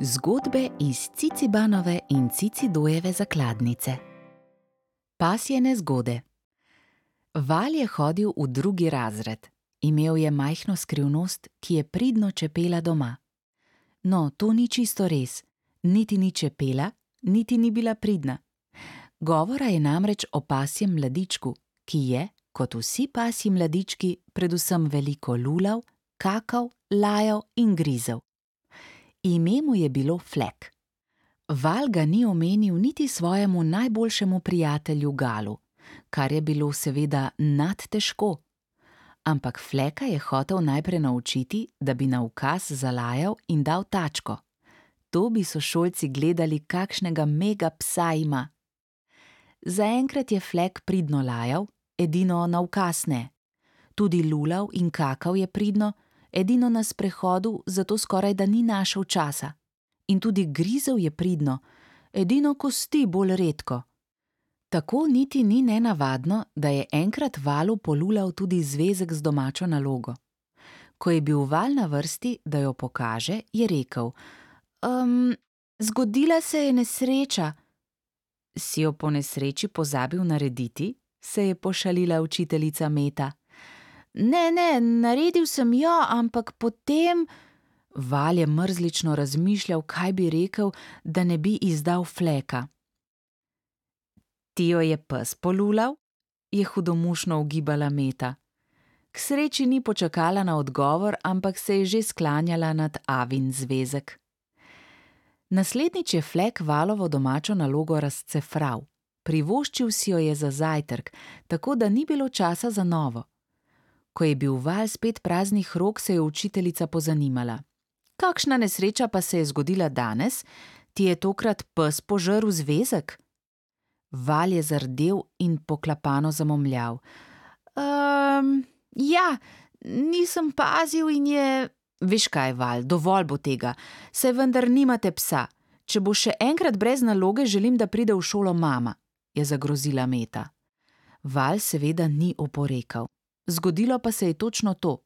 Zgodbe iz Cicibanove in Cicidojeve zakladnice. Pasjene zgode. Val je hodil v drugi razred. Imel je majhno skrivnost, ki je pridno čepela doma. No, to ni čisto res. Niti ni čepela, niti ni bila pridna. Govora je namreč o pasjem mladičku, ki je, kot vsi pasji mladički, predvsem veliko lulal, kakal, lajal in grizel. Ime mu je bilo Flek. Val ga ni omenil niti svojemu najboljšemu prijatelju Galu, kar je bilo seveda nadtežko. Ampak Fleka je hotel najprej naučiti, da bi na ukaz zalajal in dal tačko. To bi sošolci gledali, kakšnega mega psa ima. Zaenkrat je Flek pridno lajal, edino na ukaz ne. Tudi lulal in kakal je pridno, edino na sprehodu, zato skoraj da ni našel časa. In tudi grizel je pridno, edino kosti bolj redko. Tako niti ni nenavadno, da je enkrat valu polulal tudi zvezek z domačo nalogo. Ko je bil val na vrsti, da jo pokaže, je rekel: um, Zgodila se je nesreča. Si jo po nesreči pozabil narediti? se je pošalila učiteljica Meta. Ne, ne, naredil sem jo, ampak potem. Val je mrzlično razmišljal, kaj bi rekel, da ne bi izdal fleka. Ti jo je pes polulal? je hudomušno ugibala Meta. K sreči ni počakala na odgovor, ampak se je že sklanjala nad Avin zvezek. Naslednjič je Flek valovo domačo nalogo razcefral. Privoščil si jo je za zajtrk, tako da ni bilo časa za novo. Ko je bil val spet praznih rok, se je učiteljica pozanimala. Kakšna nesreča pa se je zgodila danes? Ti je tokrat pes požrl zvezek? Val je zardel in poklapano zamomljal. Um, ja, nisem pazil in je. Veš kaj, Val, dovolj bo tega, saj vendar nimate psa. Če bo še enkrat brez naloge, želim, da pride v šolo mama, je zagrozila Meta. Val seveda ni oporekal. Zgodilo pa se je točno to.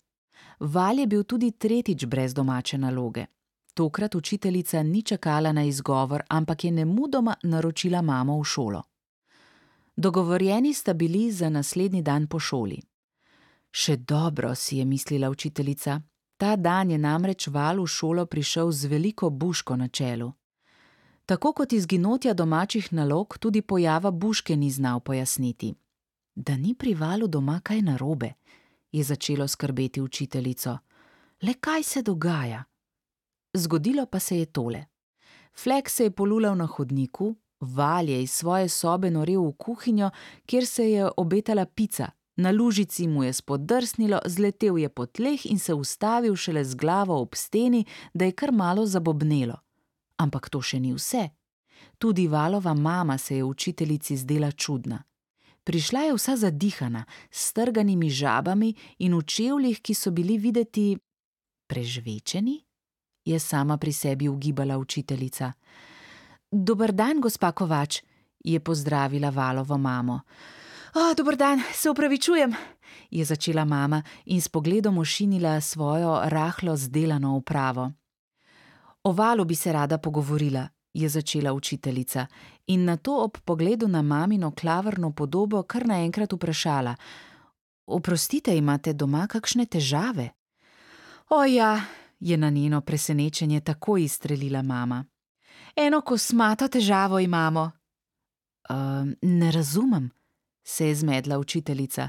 Val je bil tudi tretjič brez domače naloge. Tokrat učiteljica ni čakala na izgovor, ampak je nemudoma naročila mamo v šolo. Dogovorjeni sta bili za naslednji dan po šoli. Še dobro, si je mislila učiteljica. Ta dan je namreč val v šolo prišel z veliko buško na čelu. Tako kot izginotja domačih nalog, tudi pojava buške ni znal pojasniti. Da ni pri valu doma kaj narobe, je začelo skrbeti učiteljico. Le kaj se dogaja? Zgodilo pa se je tole. Flek se je polulal na hodniku, val je iz svoje sobe norel v kuhinjo, kjer se je obetala pica. Na lužici mu je spodrsnilo, zletel je po tleh in se ustavil šele z glavo ob steni, da je kar malo zabobnelo. Ampak to še ni vse. Tudi valova mama se je učiteljici zdela čudna. Prišla je vsa zadihana, s strganimi žabami in v čevljih, ki so bili videti prežvečeni, je sama pri sebi ugibala učiteljica. Dober dan, gospa Kovač, je pozdravila valovo mamo. O, dober dan, se upravičujem, je začela mama in s pogledom ošinila svojo rahlo zdelano upravo. O valu bi se rada pogovorila, je začela učiteljica in na to ob pogledu na mamino klavrno podobo kar naenkrat vprašala: Oprostite, imate doma kakšne težave? O ja, je na njeno presenečenje tako izstrelila mama. Eno kosmato težavo imamo. Um, ne razumem, se je zmedla učiteljica.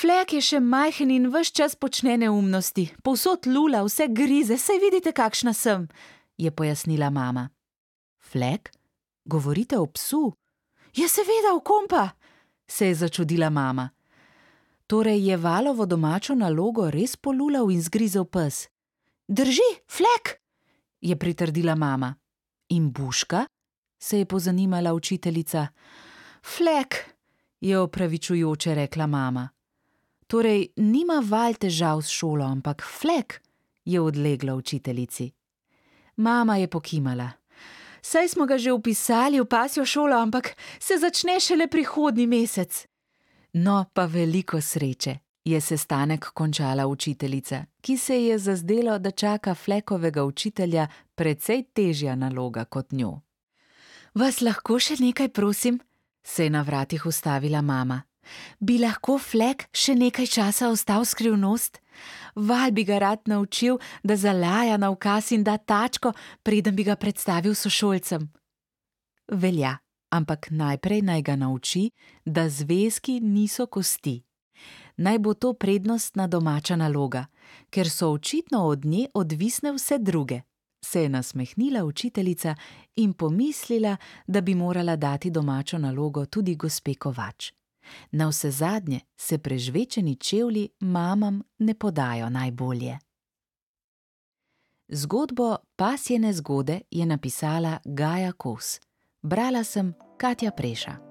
Flek je še majhen in vse čas počne neumnosti, povsod lula, vse grize, saj vidite, kakšna sem, je pojasnila mama. Flek, govorite o psu? Ja, seveda, v kompa, se je začudila mama. Torej je valovo domačo nalogo res polulal in zgrizel pes. Drži, flek, je pritrdila mama. In buška? se je pozanimala učiteljica. Flek, je opravičujoče rekla mama. Torej, nima val težav s šolo, ampak flek, je odlegla učiteljici. Mama je pokimala. Saj smo ga že upisali v pasjo šolo, ampak se začne šele prihodnji mesec. No, pa veliko sreče, je sestanek končala učiteljica, ki se je zazdelo, da čaka flekovega učitelja precej težja naloga kot njo. Vas lahko še nekaj prosim? se je na vratih ustavila mama. Bi lahko Flek še nekaj časa ostal skrivnost? Val bi ga rad naučil, da zalaja na ukaz in da tačko, preden bi ga predstavil sošolcem. Velja, ampak najprej naj ga nauči, da zvezki niso kosti. Naj bo to prednostna domača naloga, ker so očitno od nje odvisne vse druge se je nasmehnila učiteljica in pomislila, da bi morala dati domačo nalogo tudi gospe Kovač. Navsezadnje se prežvečeni čevlji mamam ne podajo najbolje. Zgodbo Pasjene zgode je napisala Gaja Kos. Brala sem Katja Preša.